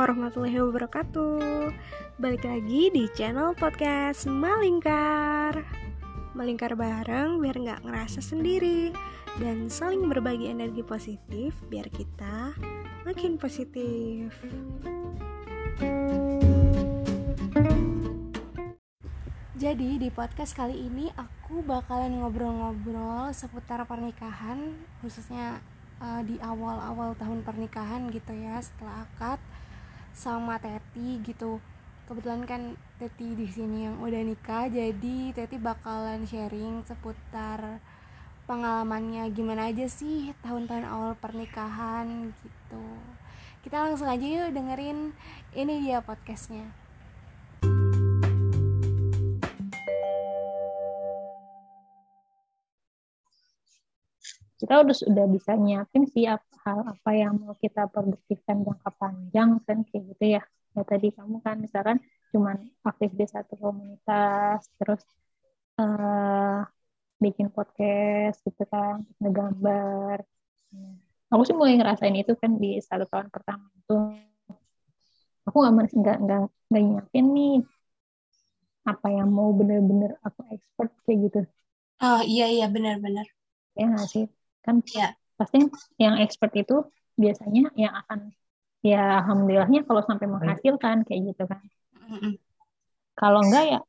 warahmatullahi wabarakatuh. Balik lagi di channel podcast Malingkar. Melingkar bareng biar nggak ngerasa sendiri Dan saling berbagi energi positif biar kita makin positif. Jadi di podcast kali ini aku bakalan ngobrol-ngobrol seputar pernikahan Khususnya uh, di awal-awal tahun pernikahan gitu ya setelah akad sama Teti gitu. Kebetulan kan Teti di sini yang udah nikah jadi Teti bakalan sharing seputar pengalamannya. Gimana aja sih tahun-tahun awal pernikahan gitu. Kita langsung aja yuk dengerin ini dia podcastnya. Kita udah sudah bisa nyiapin sih hal apa yang mau kita produktifkan jangka panjang kan kayak gitu ya. Ya tadi kamu kan misalkan cuman aktif di satu komunitas terus uh, bikin podcast gitu kan ngegambar. Aku sih mulai ngerasain itu kan di satu tahun pertama itu. Aku nggak nggak nggak nggak nyiapin nih apa yang mau bener-bener aku expert kayak gitu. Oh iya iya benar-benar ya nggak sih? Kan ya. Pasti yang expert itu biasanya yang akan ya alhamdulillahnya kalau sampai menghasilkan kayak gitu kan. Kalau enggak ya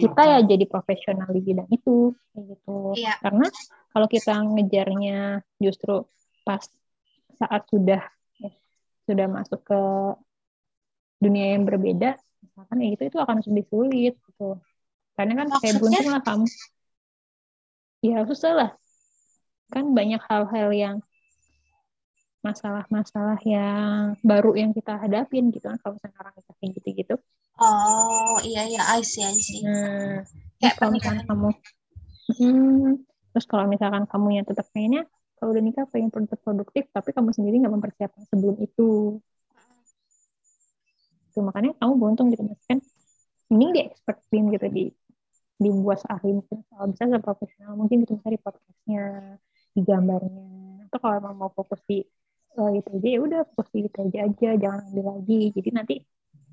kita ya jadi profesional di bidang itu kayak gitu. Ya. karena kalau kita ngejarnya justru pas saat sudah ya, sudah masuk ke dunia yang berbeda misalkan ya itu itu akan lebih sulit gitu. Karena kan Maksudnya? kayak beruntung lah kamu. Ya susah lah kan banyak hal-hal yang masalah-masalah yang baru yang kita hadapin gitu kan kalau misalnya orang kita kayak gitu-gitu. Oh iya iya I see I see. Nah, kayak kalau misalkan kamu hmm, terus kalau misalkan kamu yang tetap pengennya kalau udah nikah pengen produktif tapi kamu sendiri nggak mempersiapkan sebelum itu. Tuh makanya kamu beruntung gitu mas kan mending di expertin gitu di dibuat ahli mungkin kalau bisa profesional mungkin gitu misalnya di podcastnya di gambarnya atau kalau emang mau fokus di uh, itu aja ya udah fokus di itu aja aja jangan ambil lagi jadi nanti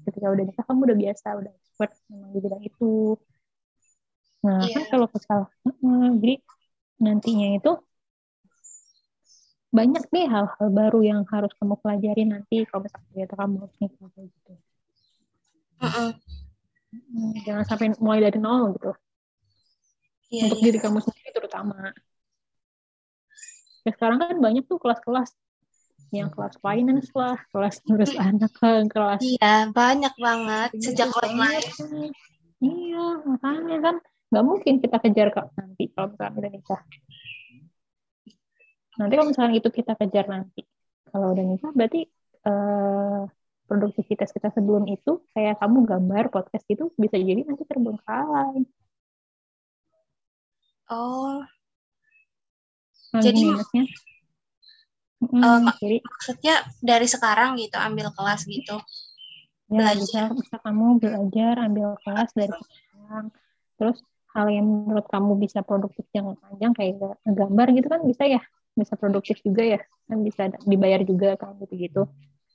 ketika udah nikah kamu udah biasa udah expert memang di bidang itu nah yeah. kan kalau kesal uh, jadi nantinya itu banyak nih hal-hal baru yang harus kamu pelajari nanti kalau misalnya ternyata kamu harus nikah kayak gitu uh -uh. jangan sampai mulai dari nol gitu yeah, untuk yeah. diri kamu sendiri terutama ya sekarang kan banyak tuh kelas-kelas yang kelas finance lah, kelas ngurus anak lah, kelas iya banyak banget sejak online. Iya makanya kan nggak mungkin kita kejar kak nanti kalau misalnya udah nikah. Nanti kalau misalnya itu kita kejar nanti, kalau udah nikah berarti uh, produktivitas kita sebelum itu kayak kamu gambar podcast itu bisa jadi nanti terbengkalai. Oh, jadi minusnya uh, jadi maksudnya dari sekarang gitu ambil kelas gitu. Ya, belajar. bisa, bisa kamu belajar ambil kelas dari sekarang terus hal yang menurut kamu bisa produktif yang panjang kayak gambar gitu kan bisa ya? Bisa produktif juga ya? Kan bisa dibayar juga kan gitu gitu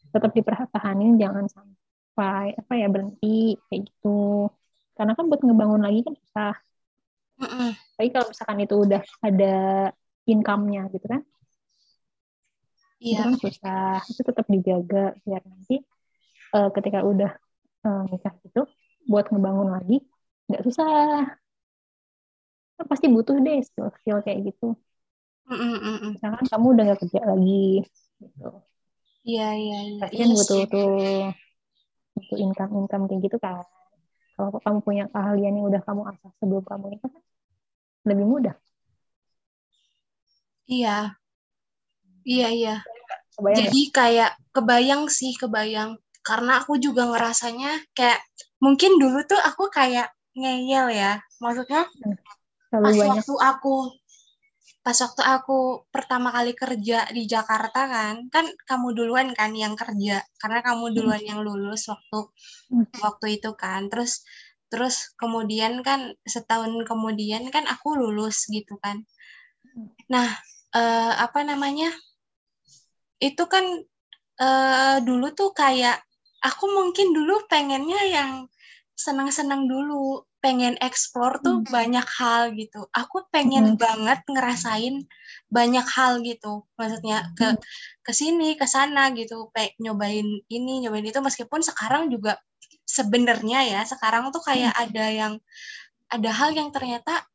tetap dipertahanin jangan sampai apa ya berhenti kayak gitu. Karena kan buat ngebangun lagi kan susah. Mm -mm. tapi kalau misalkan itu udah ada income-nya gitu kan Iya. Itu kan susah, itu tetap dijaga biar nanti uh, ketika udah uh, nikah itu buat ngebangun lagi nggak susah. Kan pasti butuh deh skill-skill kayak gitu. Mm-mm. Misalkan kamu udah nggak kerja lagi, gitu. Iya iya iya. Pasti kan butuh tuh butuh income income kayak gitu kan. Kalau kamu punya keahlian yang udah kamu asah sebelum kamu nikah kan lebih mudah. Iya. Iya, iya. Kebayang Jadi ya? kayak kebayang sih, kebayang. Karena aku juga ngerasanya kayak mungkin dulu tuh aku kayak ngeyel ya. Maksudnya Terlalu pas banyak. waktu aku pas waktu aku pertama kali kerja di Jakarta kan, kan kamu duluan kan yang kerja karena kamu hmm. duluan yang lulus waktu hmm. waktu itu kan. Terus terus kemudian kan setahun kemudian kan aku lulus gitu kan. Hmm. Nah, uh, apa namanya itu kan uh, dulu tuh kayak aku mungkin dulu pengennya yang senang-senang dulu pengen explore tuh hmm. banyak hal gitu aku pengen hmm. banget ngerasain banyak hal gitu maksudnya ke hmm. ke sini ke sana gitu pe nyobain ini nyobain itu meskipun sekarang juga sebenarnya ya sekarang tuh kayak hmm. ada yang ada hal yang ternyata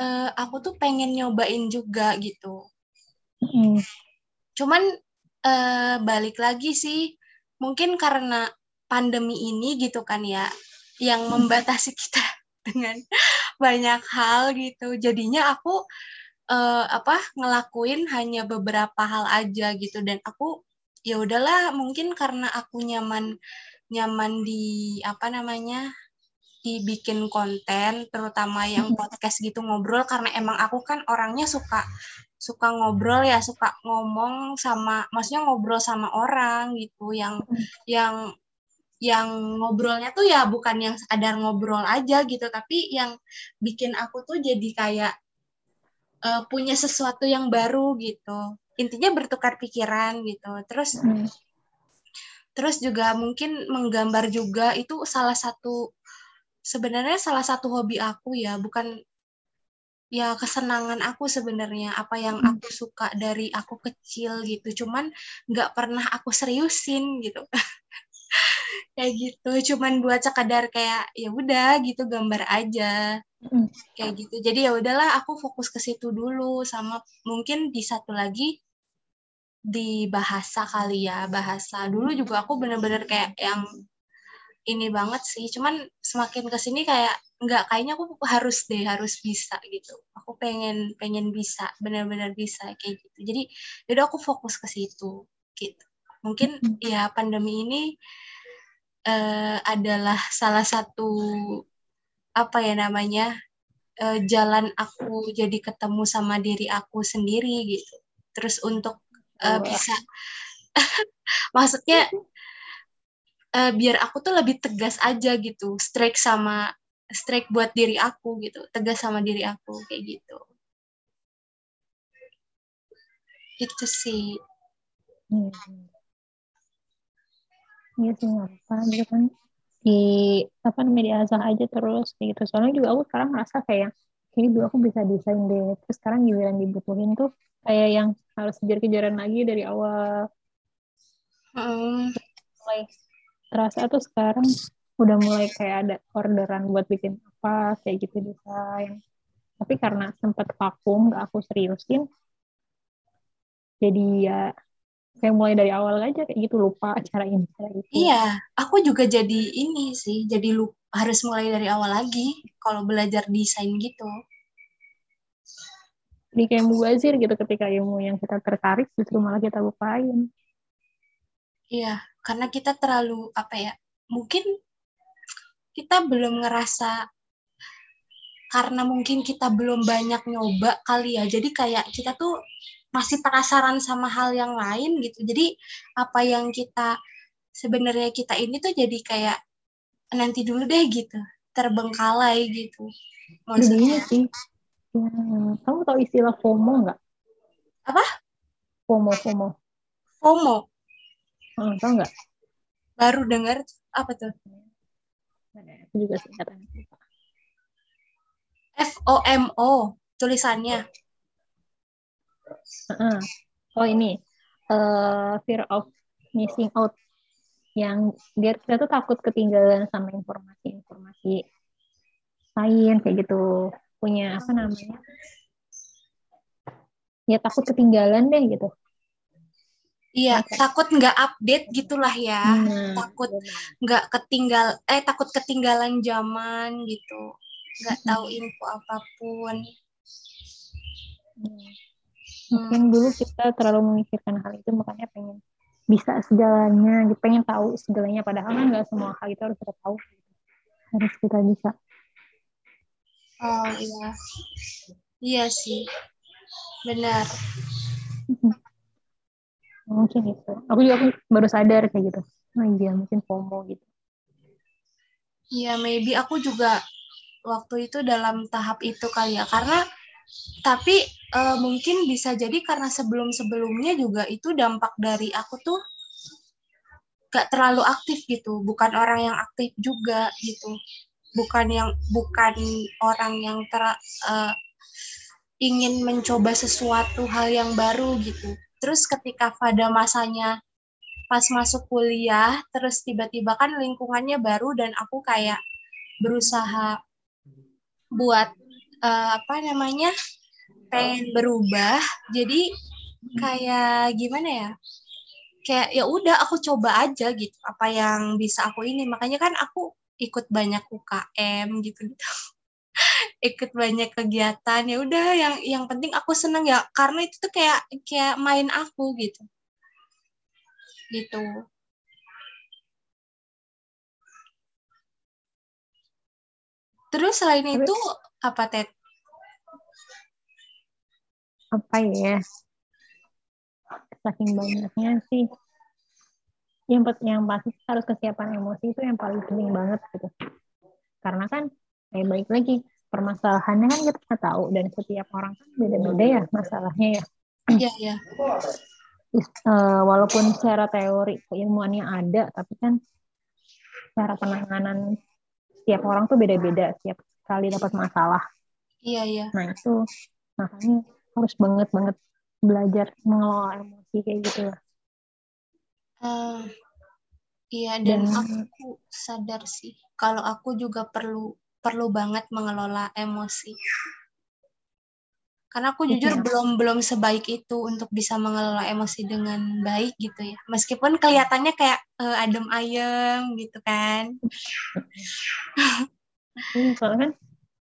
uh, aku tuh pengen nyobain juga gitu hmm. cuman uh, balik lagi sih mungkin karena pandemi ini gitu kan ya yang membatasi kita dengan banyak hal gitu. Jadinya aku uh, apa ngelakuin hanya beberapa hal aja gitu dan aku ya udahlah mungkin karena aku nyaman nyaman di apa namanya dibikin konten terutama yang podcast gitu ngobrol karena emang aku kan orangnya suka suka ngobrol ya suka ngomong sama maksudnya ngobrol sama orang gitu yang yang yang ngobrolnya tuh ya bukan yang sekadar ngobrol aja gitu tapi yang bikin aku tuh jadi kayak uh, punya sesuatu yang baru gitu. Intinya bertukar pikiran gitu. Terus hmm. terus juga mungkin menggambar juga itu salah satu sebenarnya salah satu hobi aku ya bukan ya kesenangan aku sebenarnya apa yang hmm. aku suka dari aku kecil gitu. Cuman nggak pernah aku seriusin gitu. Kayak gitu cuman buat sekadar kayak ya udah gitu gambar aja. Mm. kayak gitu. Jadi ya udahlah aku fokus ke situ dulu sama mungkin di satu lagi di bahasa kali ya bahasa. Dulu juga aku bener-bener kayak yang ini banget sih. Cuman semakin ke sini kayak nggak kayaknya aku harus deh harus bisa gitu. Aku pengen pengen bisa benar-benar bisa kayak gitu. Jadi jadi aku fokus ke situ gitu. Mungkin ya pandemi ini uh, adalah salah satu apa ya namanya uh, jalan aku jadi ketemu sama diri aku sendiri gitu. Terus untuk uh, bisa maksudnya uh, biar aku tuh lebih tegas aja gitu, strike sama strike buat diri aku gitu, tegas sama diri aku kayak gitu. Itu sih. Hmm. Iya sih nggak apa gitu kan di apa namanya diasah aja terus kayak gitu. Soalnya juga aku sekarang merasa kayak ini dulu aku bisa desain deh. Terus sekarang giliran dibutuhin tuh kayak yang harus kejar-kejaran lagi dari awal. Hmm. Terasa tuh sekarang udah mulai kayak ada orderan buat bikin apa kayak gitu desain. Tapi karena sempat vakum gak aku seriusin jadi ya kayak mulai dari awal aja kayak gitu lupa cara ini cara itu iya aku juga jadi ini sih jadi lupa harus mulai dari awal lagi kalau belajar desain gitu. Jadi kayak mubazir gitu ketika ilmu yang kita tertarik justru malah kita lupain. Iya karena kita terlalu apa ya mungkin kita belum ngerasa karena mungkin kita belum banyak nyoba kali ya. Jadi kayak kita tuh masih penasaran sama hal yang lain gitu. Jadi apa yang kita sebenarnya kita ini tuh jadi kayak nanti dulu deh gitu. Terbengkalai gitu. Maksudnya sih. Ya, kamu tahu istilah FOMO nggak? Apa? FOMO FOMO. FOMO oh, tahu nggak? Baru dengar apa tuh? Aku juga singkatannya F O M O tulisannya. Uh, oh ini uh, fear of missing out. Yang dia kita tuh takut ketinggalan sama informasi-informasi lain kayak gitu. Punya apa namanya? Ya takut ketinggalan deh gitu Iya, takut nggak update gitulah ya. Hmm, takut nggak ketinggal, eh takut ketinggalan zaman gitu. Nggak tahu info apa pun. Hmm mungkin hmm. dulu kita terlalu memikirkan hal itu makanya pengen bisa segalanya gitu pengen tahu segalanya padahal kan nggak semua hal itu harus kita tahu. Harus kita bisa. Oh iya. Iya sih. Benar mungkin itu aku juga baru sadar kayak gitu. Oh iya mungkin FOMO gitu. Iya maybe aku juga waktu itu dalam tahap itu kali ya. Karena tapi uh, mungkin bisa jadi karena sebelum-sebelumnya juga itu dampak dari aku tuh gak terlalu aktif gitu. Bukan orang yang aktif juga gitu. Bukan yang bukan orang yang ter uh, ingin mencoba sesuatu hal yang baru gitu terus ketika pada masanya pas masuk kuliah terus tiba-tiba kan lingkungannya baru dan aku kayak berusaha buat uh, apa namanya pengen berubah. Jadi kayak gimana ya? Kayak ya udah aku coba aja gitu apa yang bisa aku ini. Makanya kan aku ikut banyak UKM gitu gitu ikut banyak kegiatan ya udah yang yang penting aku seneng ya. Karena itu tuh kayak kayak main aku gitu. Gitu. Terus selain terus, itu apa Ted? Apa ya? Saking banyaknya sih. Yang yang pasti harus kesiapan emosi itu yang paling penting banget gitu. Karena kan kayak baik lagi permasalahannya kan kita nggak tahu dan setiap orang kan beda-beda ya masalahnya ya. Iya iya. Uh, walaupun secara teori keilmuannya ada tapi kan cara penanganan setiap orang tuh beda-beda setiap kali dapat masalah. Iya iya. Nah itu makanya harus banget banget belajar mengelola emosi kayak gitu lah. Uh, iya dan, dan aku sadar sih kalau aku juga perlu perlu banget mengelola emosi. Karena aku jujur ya. belum belum sebaik itu untuk bisa mengelola emosi dengan baik gitu ya. Meskipun kelihatannya kayak uh, adem ayem gitu kan. Hmm, soalnya kan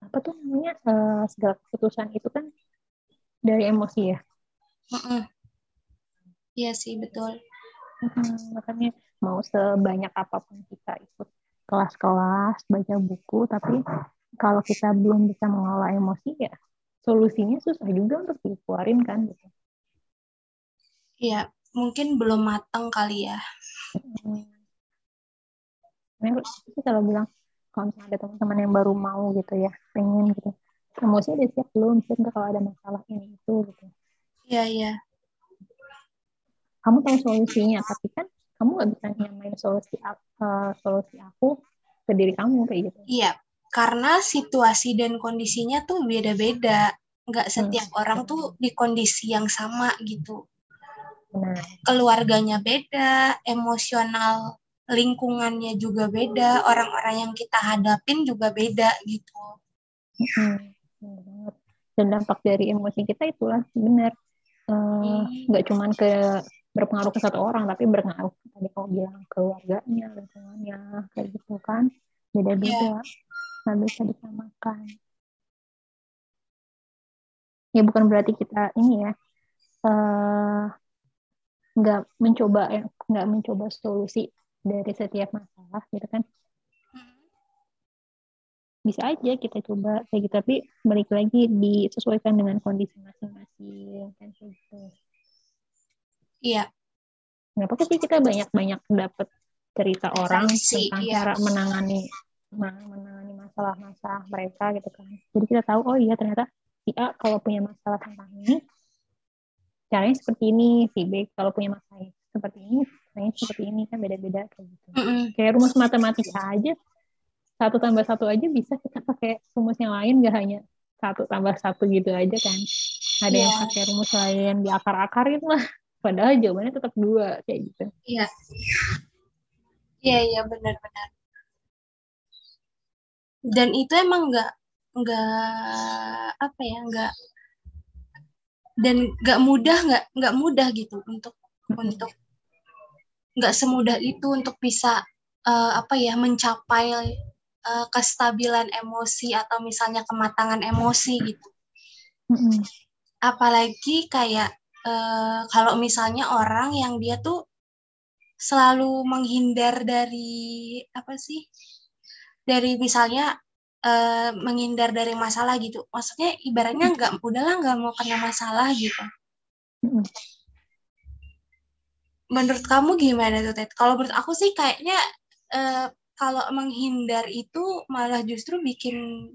apa tuh namanya uh, segala keputusan itu kan dari emosi ya. Iya sih betul. Hmm, makanya mau sebanyak apa pun kita ikut kelas-kelas baca buku, tapi kalau kita belum bisa mengelola emosi ya solusinya susah juga untuk dikeluarin kan gitu. Iya, mungkin belum matang kali ya. Hmm. Nah, kalau bilang kalau misalnya ada teman-teman yang baru mau gitu ya, pengen gitu, emosi udah siap belum? Siap kalau ada masalah ini itu gitu. Iya, iya. Kamu tahu solusinya, tapi kan kamu nggak bisa nyamain solusi uh, solusi aku ke diri kamu kayak gitu. Iya, karena situasi dan kondisinya tuh beda-beda. Nggak hmm. setiap hmm. orang tuh di kondisi yang sama gitu. Nah. Keluarganya beda, emosional lingkungannya juga beda, orang-orang yang kita hadapin juga beda gitu. Hmm. Dan dampak dari emosi kita itulah benar Eh, nggak uh, cuman ke berpengaruh ke satu orang tapi berpengaruh tadi kau bilang keluarganya lingkungannya kayak gitu kan. Beda-beda. Yeah. nggak bisa disamakan. Ya bukan berarti kita ini ya uh, nggak mencoba nggak mencoba solusi dari setiap masalah gitu kan. Bisa aja kita coba kayak gitu tapi balik lagi disesuaikan dengan kondisi masing-masing kan gitu iya nggak apa sih kita banyak-banyak dapat cerita orang Sanksi, tentang iya. cara menangani menangani masalah-masalah mereka gitu kan jadi kita tahu oh iya ternyata si A kalau punya masalah tentang ini caranya seperti ini si B kalau punya masalah seperti ini caranya seperti ini kan beda-beda kayak gitu mm -mm. kayak rumus matematika aja satu tambah satu aja bisa kita pakai rumus yang lain gak hanya satu tambah satu gitu aja kan ada yeah. yang iya. pakai rumus lain di akar-akarin lah padahal jawabannya tetap dua kayak gitu iya iya iya benar-benar dan itu emang nggak nggak apa ya nggak dan nggak mudah nggak nggak mudah gitu untuk untuk nggak semudah itu untuk bisa uh, apa ya mencapai uh, kestabilan emosi atau misalnya kematangan emosi gitu. Mm-hmm. Apalagi kayak uh, kalau misalnya orang yang dia tuh selalu menghindar dari apa sih? Dari misalnya uh, menghindar dari masalah gitu. Maksudnya ibaratnya nggak udahlah nggak mau kena masalah gitu. Mm-hmm. Menurut kamu gimana tuh Ted? Kalau menurut aku sih kayaknya uh, kalau menghindar itu malah justru bikin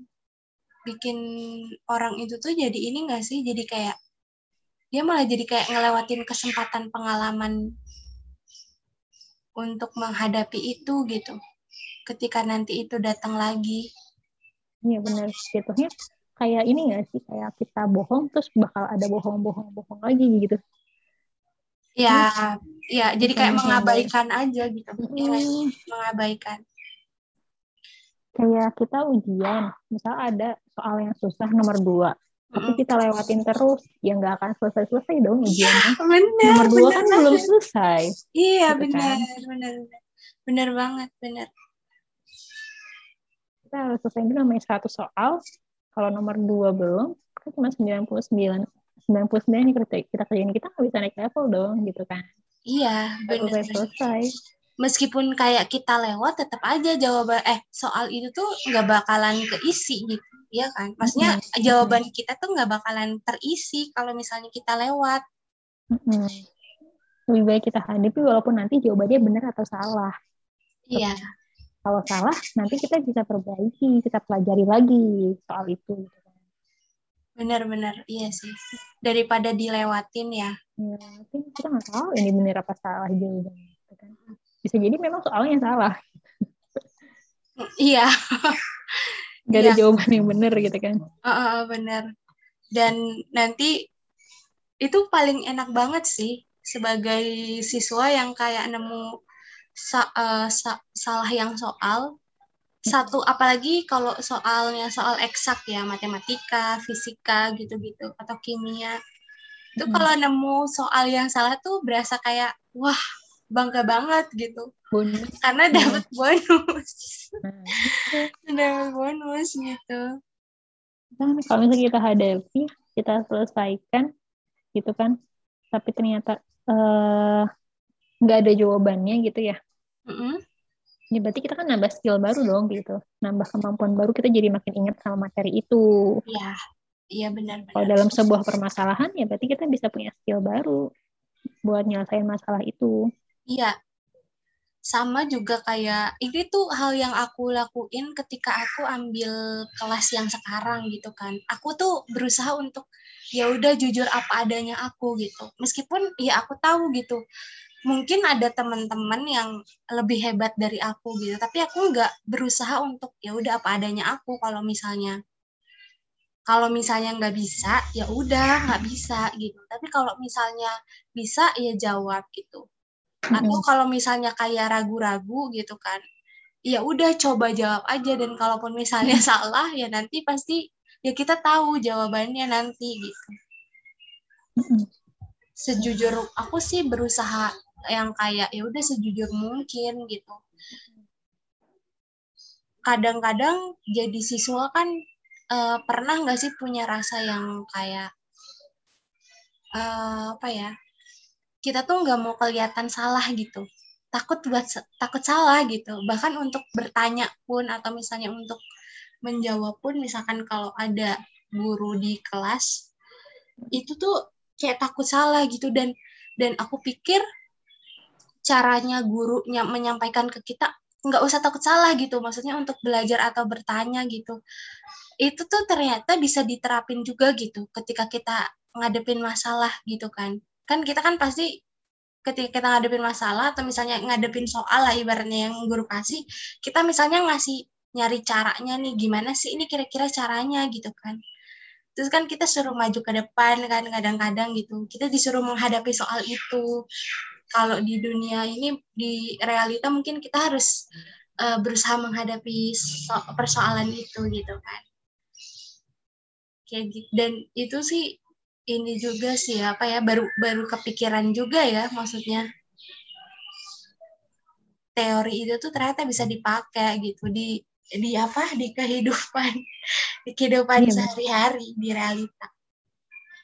bikin orang itu tuh jadi ini gak sih jadi kayak dia malah jadi kayak ngelewatin kesempatan pengalaman untuk menghadapi itu gitu. Ketika nanti itu datang lagi. Iya benar jatuhnya kayak ini nggak sih? Kayak kita bohong terus bakal ada bohong bohong bohong lagi gitu. Ya ya jadi kayak mengabaikan aja gitu. Hmm. ya, mengabaikan. Kayak kita ujian. Misal ada soal yang susah nomor dua tapi kita lewatin terus ya nggak akan selesai selesai dong ujiannya. Bener, nomor dua bener kan belum selesai iya gitu benar kan? benar benar banget benar kita harus selesai dulu namanya satu soal. Kalau nomor dua belum kan cuma sembilan puluh sembilan. Sembilan puluh sembilan kita kita kerjain kita nggak bisa naik level dong gitu kan? Iya benar selesai meskipun kayak kita lewat tetap aja jawaban eh soal itu tuh nggak bakalan keisi gitu ya kan? Maksudnya mm-hmm. jawaban kita tuh nggak bakalan terisi kalau misalnya kita lewat. Mm-hmm. lebih baik kita hadapi walaupun nanti jawabannya benar atau salah. Iya. Kalau salah nanti kita bisa perbaiki kita pelajari lagi soal itu. Benar-benar iya sih. Daripada dilewatin ya. Ya tapi kita nggak tahu ini benar apa salah jawabannya gitu kan. Bisa jadi memang soalnya salah. Iya Gak ada iya. jawaban yang benar gitu kan uh, uh, bener dan nanti itu paling enak banget sih sebagai siswa yang kayak nemu sa uh, sa salah yang soal satu apalagi kalau soalnya soal eksak ya matematika fisika gitu-gitu atau kimia itu hmm. kalau nemu soal yang salah tuh berasa kayak wah bangga banget gitu. Bonus. karena dapat bonus. Hmm. dapat bonus gitu. Nah, kalau misalnya kita hadapi kita selesaikan gitu kan. Tapi ternyata eh, nggak uh, ada jawabannya gitu ya. Mm -hmm. ya berarti kita kan nambah skill baru dong gitu. Nambah kemampuan baru kita jadi makin ingat sama materi itu. Iya. Iya benar, benar. Kalau dalam sebuah permasalahan ya berarti kita bisa punya skill baru buat nyelesain masalah itu Iya. Sama juga kayak ini tuh hal yang aku lakuin ketika aku ambil kelas yang sekarang gitu kan. Aku tuh berusaha untuk ya udah jujur apa adanya aku gitu. Meskipun ya aku tahu gitu. Mungkin ada teman-teman yang lebih hebat dari aku gitu, tapi aku nggak berusaha untuk ya udah apa adanya aku kalau misalnya kalau misalnya nggak bisa ya udah nggak bisa gitu tapi kalau misalnya bisa ya jawab gitu atau kalau misalnya kayak ragu-ragu gitu kan ya udah coba jawab aja. Dan kalaupun misalnya salah ya nanti pasti ya kita tahu jawabannya nanti gitu. Sejujur aku sih berusaha yang kayak ya udah sejujur mungkin gitu. Kadang-kadang jadi siswa kan uh, pernah nggak sih punya rasa yang kayak uh, apa ya kita tuh nggak mau kelihatan salah gitu. Takut buat takut salah gitu. Bahkan untuk bertanya pun atau misalnya untuk menjawab pun misalkan kalau ada guru di kelas itu tuh kayak takut salah gitu. Dan dan aku pikir caranya gurunya menyampaikan ke kita nggak usah takut salah gitu. Maksudnya untuk belajar atau bertanya gitu. Itu tuh ternyata bisa diterapin juga gitu ketika kita ngadepin masalah gitu kan kan kita kan pasti ketika kita ngadepin masalah atau misalnya ngadepin soal lah ibaratnya yang guru kasih kita misalnya ngasih nyari caranya nih gimana sih ini kira-kira caranya gitu kan. Terus kan kita suruh maju ke depan kan kadang-kadang gitu. Kita disuruh menghadapi soal itu. Kalau di dunia ini di realita mungkin kita harus uh, berusaha menghadapi so persoalan itu gitu kan. Kayak gitu dan itu sih ini juga sih apa ya baru baru kepikiran juga ya maksudnya teori itu tuh ternyata bisa dipakai gitu di di apa di kehidupan di kehidupan iya, sehari-hari di realita.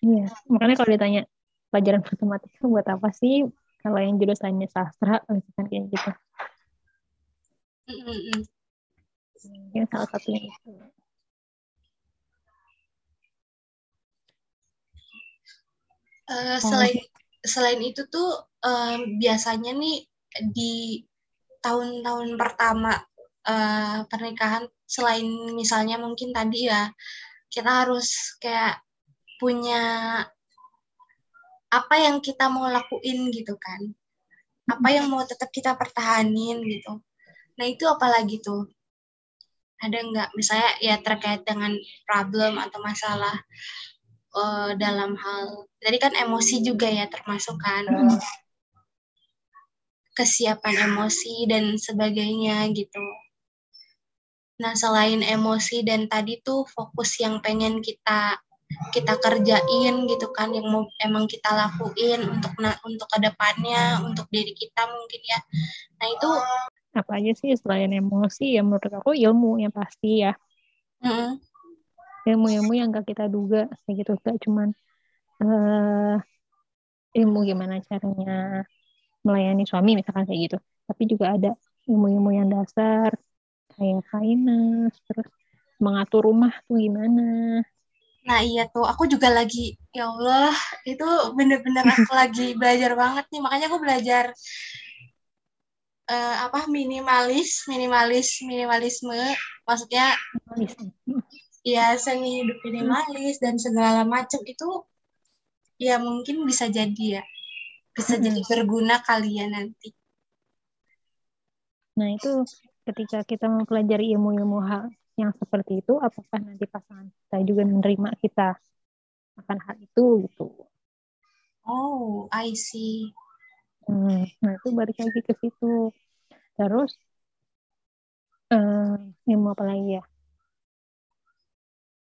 Iya, makanya kalau ditanya pelajaran matematika buat apa sih kalau yang jurusannya sastra misalkan kayak gitu. Mm -hmm. Yang salah satunya itu. Uh, selain selain itu tuh uh, biasanya nih di tahun-tahun pertama uh, pernikahan selain misalnya mungkin tadi ya kita harus kayak punya apa yang kita mau lakuin gitu kan. Apa yang mau tetap kita pertahanin gitu. Nah itu apalagi tuh? Ada nggak? Misalnya ya terkait dengan problem atau masalah uh, dalam hal tadi kan emosi juga ya termasuk kan hmm. kesiapan emosi dan sebagainya gitu. Nah selain emosi dan tadi tuh fokus yang pengen kita kita kerjain gitu kan yang mau emang kita lakuin untuk untuk ke depannya untuk diri kita mungkin ya. Nah itu apa aja sih selain emosi? Ya menurut aku ilmu yang pasti ya. Mm ilmu-ilmu yang gak kita duga kayak gitu. Gak cuman uh, ilmu gimana caranya melayani suami misalkan kayak gitu. Tapi juga ada ilmu-ilmu yang dasar kayak finance terus mengatur rumah tuh gimana. Nah iya tuh, aku juga lagi, ya Allah, itu bener-bener aku lagi belajar banget nih. Makanya aku belajar uh, apa minimalis, minimalis, minimalisme. Maksudnya, ya seni hidup minimalis dan segala macam itu, ya mungkin bisa jadi ya, bisa jadi berguna kalian ya nanti. Nah itu ketika kita mempelajari ilmu-ilmu hal yang seperti itu apakah nanti pasangan kita juga menerima kita akan hal itu gitu? Oh I see. Hmm, nah itu balik lagi ke situ. Terus um, ilmu apa lagi ya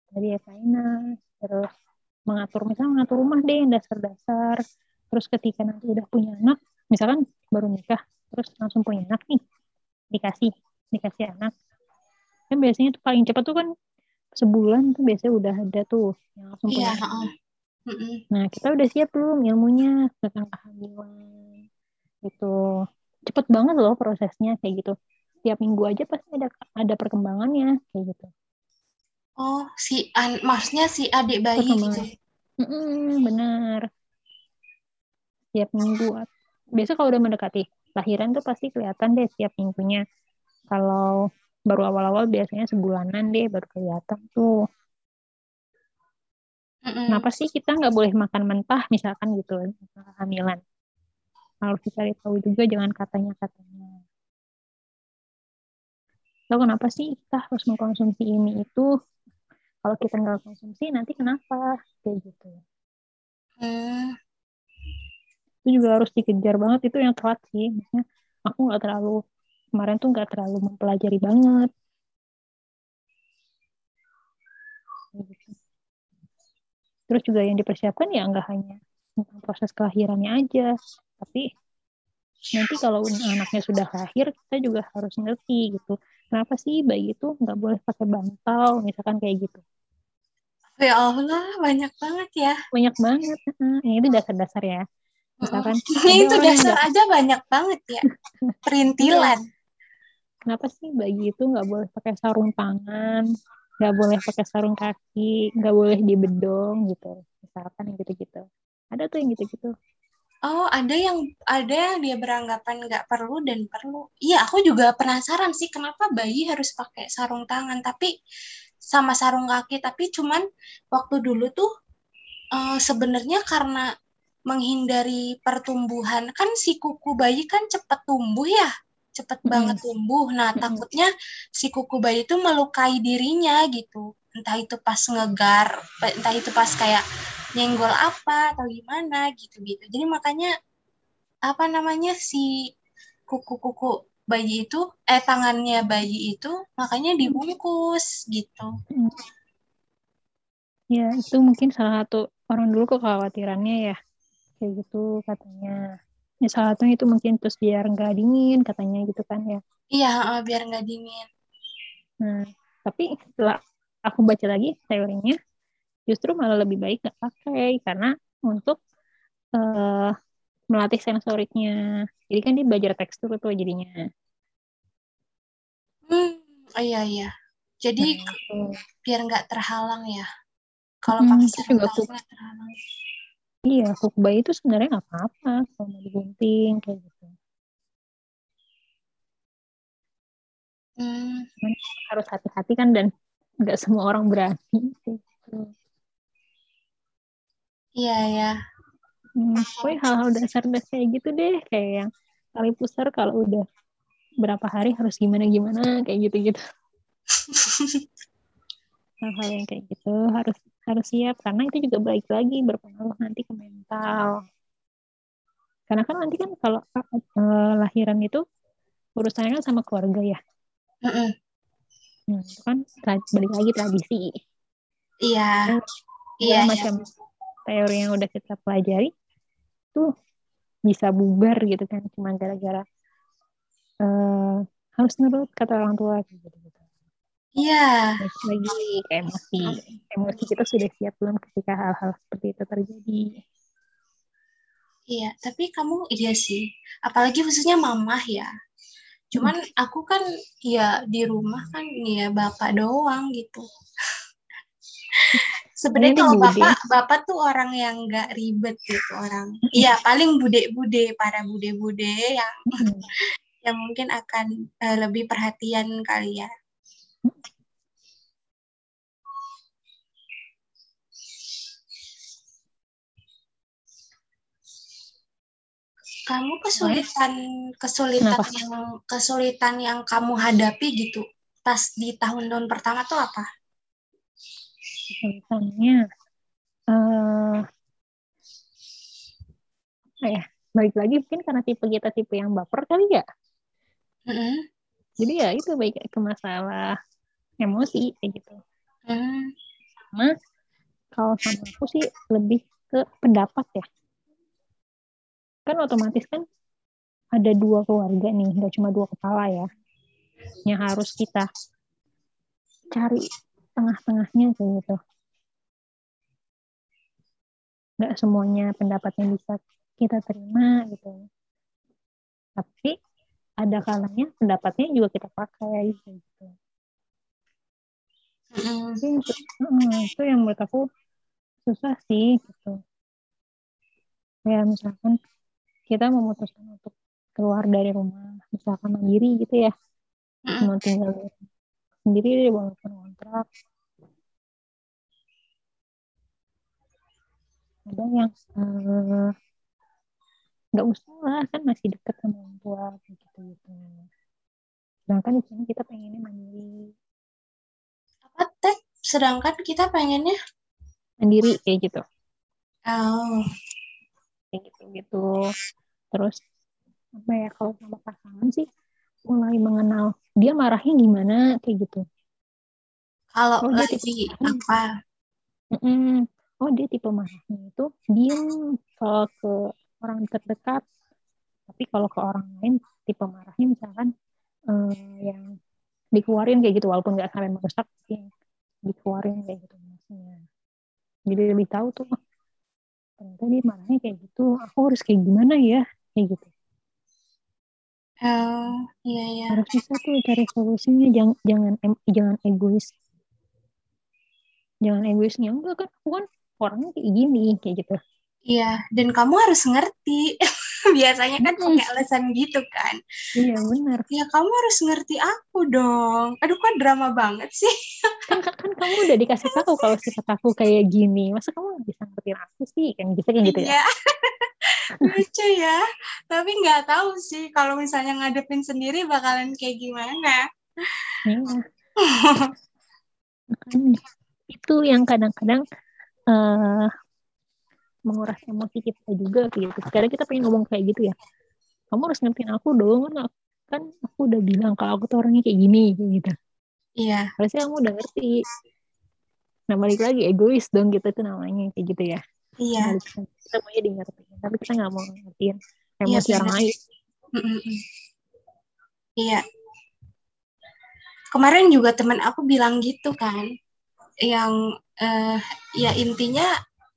tadi ya finance terus mengatur misalnya mengatur rumah deh dasar-dasar. Terus ketika nanti udah punya anak misalkan baru nikah terus langsung punya anak nih dikasih dikasih anak. Kan biasanya tuh paling cepat tuh kan sebulan tuh biasanya udah ada tuh yang langsung iya, nah kita udah siap belum ilmunya tentang kehamilan gitu. Cepet banget loh prosesnya kayak gitu. Tiap minggu aja pasti ada ada perkembangannya kayak gitu oh si an maksudnya si adik bayi gitu? Mm -mm, benar tiap minggu. Biasa kalau udah mendekati lahiran tuh pasti kelihatan deh tiap minggunya. Kalau baru awal-awal biasanya sebulanan deh baru kelihatan tuh. Mm Kenapa sih kita nggak boleh makan mentah misalkan gitu kehamilan? Harus dicari tahu juga jangan katanya katanya. Lalu kenapa sih kita harus mengkonsumsi ini itu? Kalau kita nggak konsumsi nanti kenapa? Kayak gitu. Mm. Itu juga harus dikejar banget itu yang telat sih. Maksudnya aku nggak terlalu kemarin tuh nggak terlalu mempelajari banget terus juga yang dipersiapkan ya nggak hanya tentang proses kelahirannya aja tapi nanti kalau anaknya sudah lahir kita juga harus ngerti gitu kenapa sih bayi itu nggak boleh pakai bantal misalkan kayak gitu? Ya Allah banyak banget ya. Banyak banget ini itu dasar-dasar ya. Misalkan itu dasar aja banyak banget ya. Perintilan. Kenapa sih bayi itu nggak boleh pakai sarung tangan nggak boleh pakai sarung kaki nggak boleh dibedong gitu? Misalkan yang gitu-gitu. Ada tuh yang gitu-gitu oh ada yang ada yang dia beranggapan nggak perlu dan perlu iya aku juga penasaran sih kenapa bayi harus pakai sarung tangan tapi sama sarung kaki tapi cuman waktu dulu tuh uh, sebenarnya karena menghindari pertumbuhan kan si kuku bayi kan cepat tumbuh ya cepet banget tumbuh. Nah, takutnya si kuku bayi itu melukai dirinya gitu. Entah itu pas ngegar, entah itu pas kayak nyenggol apa atau gimana gitu-gitu. Jadi makanya apa namanya si kuku-kuku bayi itu eh tangannya bayi itu makanya dibungkus gitu. Ya, itu mungkin salah satu orang dulu kekhawatirannya ya. Kayak gitu katanya ya salah satunya itu mungkin terus biar nggak dingin katanya gitu kan ya iya biar nggak dingin nah tapi setelah aku baca lagi teorinya justru malah lebih baik nggak pakai karena untuk uh, melatih sensoriknya jadi kan dia belajar tekstur tuh jadinya hmm oh, iya iya jadi nah, biar nggak terhalang ya kalau hmm, pakai juga terhalang Iya, hook bayi itu sebenarnya nggak apa-apa kalau mau digunting kayak gitu. Hmm. harus hati-hati kan dan nggak semua orang berani. Gitu. Iya ya. Hmm, pokoknya hal-hal dasar dasar kayak gitu deh, kayak yang tali pusar kalau udah berapa hari harus gimana gimana kayak gitu gitu hal-hal yang kayak gitu harus harus siap karena itu juga baik lagi berpengaruh nanti ke mental. Karena kan nanti kan kalau uh, lahiran itu urusannya kan sama keluarga ya. Mm -mm. Nah, itu kan balik lagi tradisi. Iya. Iya, iya. macam teori yang udah kita pelajari tuh bisa bubar gitu kan cuma gara-gara uh, harus nurut kata orang tua. Gitu gitu iya. Lagi ke emosi emosi kita sudah siap belum ketika hal-hal seperti itu terjadi? Iya tapi kamu iya sih. Apalagi khususnya mamah ya. Cuman hmm. aku kan ya di rumah kan ya bapak doang gitu sebenarnya kalau bapak bapak tuh orang yang nggak ribet gitu orang iya paling bude-bude para bude-bude yang hmm. yang mungkin akan uh, lebih perhatian kali ya kamu kesulitan kesulitan Kenapa? yang kesulitan yang kamu hadapi gitu pas di tahun-tahun pertama tuh apa? Kesulitannya uh, ya? Balik lagi mungkin karena tipe kita tipe yang baper kali ya? Mm-hmm. jadi ya itu baik ke masalah emosi kayak gitu. Mm. sama kalau sama aku sih lebih ke pendapat ya. Kan otomatis kan ada dua keluarga nih nggak cuma dua kepala ya. Yang harus kita cari tengah-tengahnya kayak gitu. Nggak semuanya pendapatnya bisa kita terima gitu. Tapi ada kalanya pendapatnya juga kita pakai gitu. Mm. itu, itu yang menurut aku susah sih gitu. Kayak misalkan kita memutuskan untuk keluar dari rumah misalkan mandiri gitu ya. Mau tinggal sendiri walaupun kontrak ada yang eh, nggak uh, usah lah kan masih dekat sama orang tua gitu gitu sedangkan di sini kita pengennya mandiri. Apa teh? Sedangkan kita pengennya? Mandiri kayak gitu. Oh. Kayak gitu gitu terus apa ya kalau sama pasangan sih mulai mengenal dia marahnya gimana kayak gitu kalau oh, lagi apa? mm oh dia tipe marahnya itu diem kalau ke orang terdekat. Tapi kalau ke orang lain tipe marahnya misalkan uh, yang dikeluarin kayak gitu. Walaupun nggak sampai merusak tapi dikeluarin kayak gitu maksudnya. Jadi lebih tahu tuh oh, ternyata dia marahnya kayak gitu. Aku harus kayak gimana ya? Kayak gitu. Oh, iya iya. Harus bisa tuh cari solusinya, jangan jangan jangan egois. Jangan egoisnya enggak kan aku kan orangnya kayak gini kayak gitu Iya, dan kamu harus ngerti. Biasanya kan pakai alasan gitu kan. Iya, benar. Ya, kamu harus ngerti aku dong. Aduh, kok drama banget sih. kan, kan, kamu udah dikasih tahu kalau sifat aku kayak gini. Masa kamu bisa ngerti aku sih? Kan bisa kayak gitu ya? Iya. Lucu ya. Tapi nggak tahu sih kalau misalnya ngadepin sendiri bakalan kayak gimana. Iya. itu yang kadang-kadang uh, menguras emosi kita juga gitu. Sekarang kita pengen ngomong kayak gitu ya. Kamu harus ngertiin aku dong, kan, kan aku udah bilang kalau aku tuh orangnya kayak gini gitu. Iya. Harusnya kamu udah ngerti. Nah balik lagi egois dong gitu tuh namanya kayak gitu ya. Iya. Nah, kita, kita maunya di ngertiin, tapi kita nggak mau ngertiin emosi iya, orang lain. Iya. Kemarin juga teman aku bilang gitu kan, yang uh, ya intinya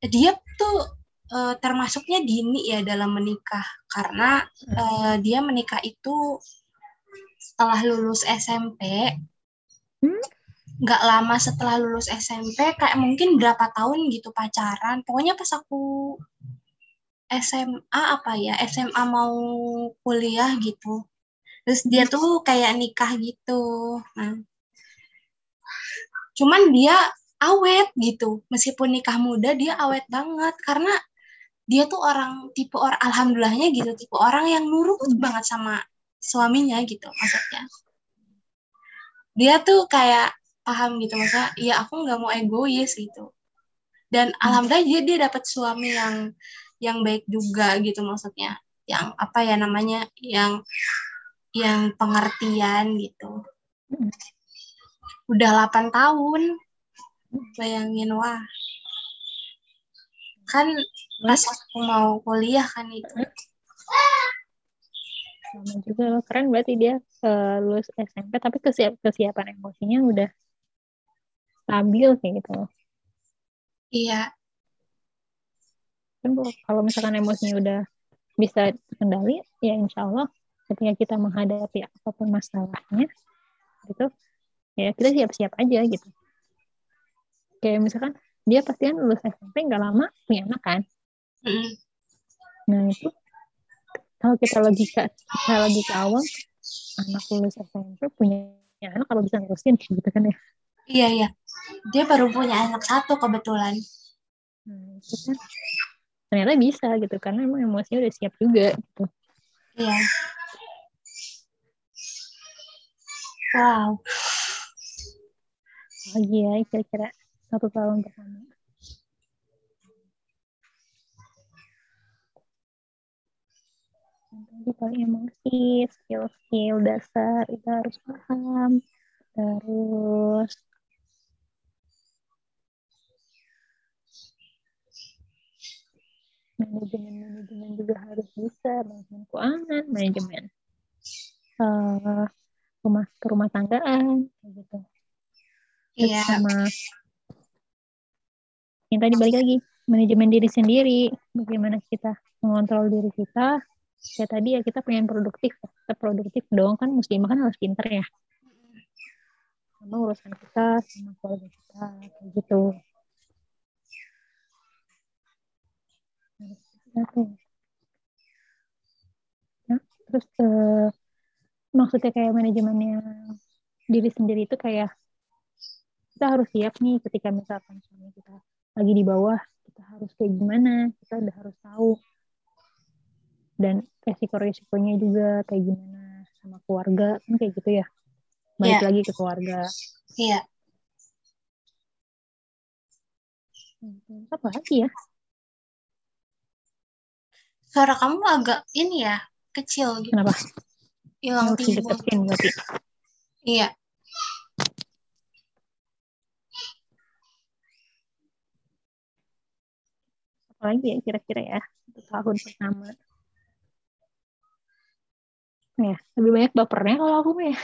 dia tuh uh, termasuknya dini ya dalam menikah. Karena uh, dia menikah itu setelah lulus SMP hmm? nggak lama setelah lulus SMP kayak mungkin berapa tahun gitu pacaran. Pokoknya pas aku SMA apa ya SMA mau kuliah gitu. Terus dia tuh kayak nikah gitu. Nah cuman dia awet gitu. Meskipun nikah muda dia awet banget. Karena dia tuh orang tipe orang alhamdulillahnya gitu tipe orang yang nurut banget sama suaminya gitu maksudnya. Dia tuh kayak paham gitu maksudnya ya aku nggak mau egois gitu. Dan hmm. alhamdulillah dia dia dapat suami yang yang baik juga gitu maksudnya. Yang apa ya namanya yang yang pengertian gitu. Hmm. Udah 8 tahun. Bayangin wah. Kan pas aku mau kuliah kan itu. Sama juga loh keren berarti dia uh, lulus SMP tapi kesiap kesiapan emosinya udah stabil kayak gitu loh. Iya. Kan kalau misalkan emosinya udah bisa terkendali ya insya Allah ketika kita menghadapi apa pun masalahnya gitu ya kita siap-siap aja gitu. Kayak misalkan dia pasti kan lulus SMP nggak lama punya anak kan? Nah itu kalau kita logika kita logika awal anak lulus SMP punya anak kalau bisa ngurusin gitu kan ya? Iya iya. Dia baru punya anak satu kebetulan. Nah, itu kan ternyata bisa gitu karena emang emosinya udah siap juga gitu. Iya. Wow oh iya kira-kira satu tahun pertama Jadi paling emang sih skill-skill dasar itu harus paham. Terus manajemen-manajemen juga harus bisa manajemen keuangan manajemen uh, rumah rumah tanggaan gitu iya. Sama yang tadi balik lagi manajemen diri sendiri. Bagaimana kita mengontrol diri kita. Kayak tadi ya kita pengen produktif. Kita produktif dong kan muslimah kan harus pinter ya. Sama urusan kita sama keluarga kita kayak gitu. Nah, terus uh, maksudnya kayak manajemennya diri sendiri itu kayak kita harus siap nih ketika misalkan suami kita lagi di bawah kita harus kayak gimana kita udah harus tahu dan resiko-resikonya juga kayak gimana sama keluarga kan kayak gitu ya balik yeah. lagi ke keluarga iya yeah. apa lagi ya suara kamu agak ini ya kecil gitu. Kenapa? Hilang timbul. Berarti. Iya. Apalagi ya kira-kira ya untuk tahun pertama. Ya, lebih banyak bapernya kalau aku ya.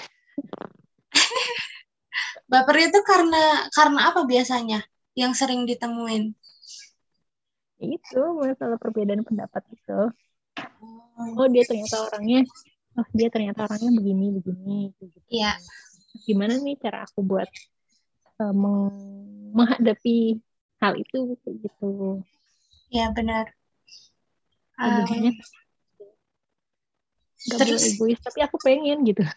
bapernya itu karena karena apa biasanya yang sering ditemuin? itu masalah perbedaan pendapat itu oh dia ternyata orangnya oh dia ternyata orangnya begini begini gitu iya gimana nih cara aku buat uh, menghadapi hal itu kayak gitu ya benar. Um, gak terus egois tapi aku pengen gitu.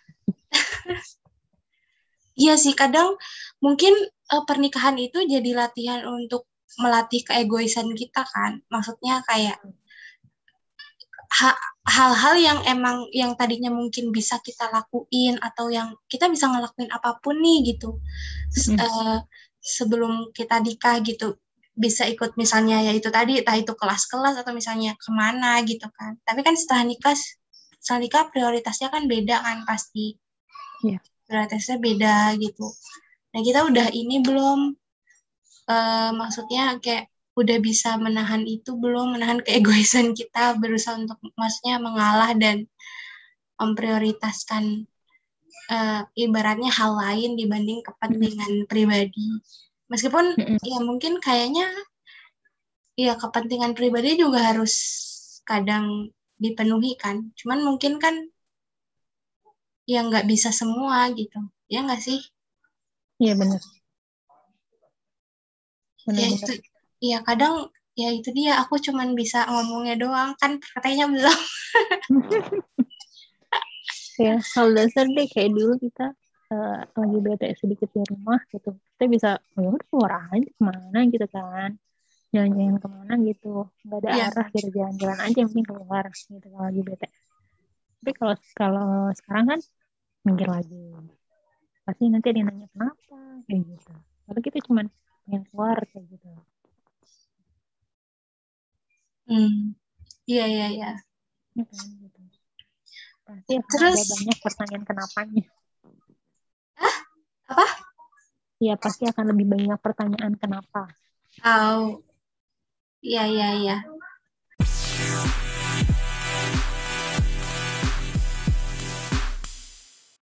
Iya sih, kadang mungkin uh, pernikahan itu jadi latihan untuk melatih keegoisan kita kan. Maksudnya kayak hal-hal yang emang yang tadinya mungkin bisa kita lakuin atau yang kita bisa ngelakuin apa pun nih gitu. Hmm. uh, sebelum kita nikah gitu bisa ikut misalnya ya itu tadi entah itu kelas-kelas atau misalnya ke mana gitu kan. Tapi kan setelah nikah setelah nikah prioritasnya kan beda kan pasti. Yeah. prioritasnya beda gitu. Nah kita udah ini belum uh, maksudnya kayak udah bisa menahan itu belum menahan keegoisan kita berusaha untuk maksudnya mengalah dan memprioritaskan uh, ibaratnya hal lain dibanding kepentingan pribadi meskipun ya mungkin kayaknya ya kepentingan pribadi juga harus kadang dipenuhi kan. Cuman mungkin kan ya nggak bisa semua gitu. Ya nggak sih? Iya benar. Ya itu ya kadang ya itu dia aku cuman bisa ngomongnya doang. Kan katanya belum. Ya hal dasar deh kayak dulu kita uh, lagi bete sedikit di rumah gitu. Kita bisa oh, udah keluar aja ke mana gitu kan. Jalan-jalan ke mana gitu. Nggak ada yeah. arah gitu jalan-jalan aja yang penting keluar gitu kalau lagi bete. Tapi kalau kalau sekarang kan mikir lagi. Pasti nanti dia nanya kenapa kayak gitu. Tapi kita cuman pengen keluar kayak gitu. Hmm. Iya iya iya. Ya kan gitu. Pasti Terus... ada banyak pertanyaan kenapanya apa? Iya pasti akan lebih banyak pertanyaan kenapa. Oh iya iya iya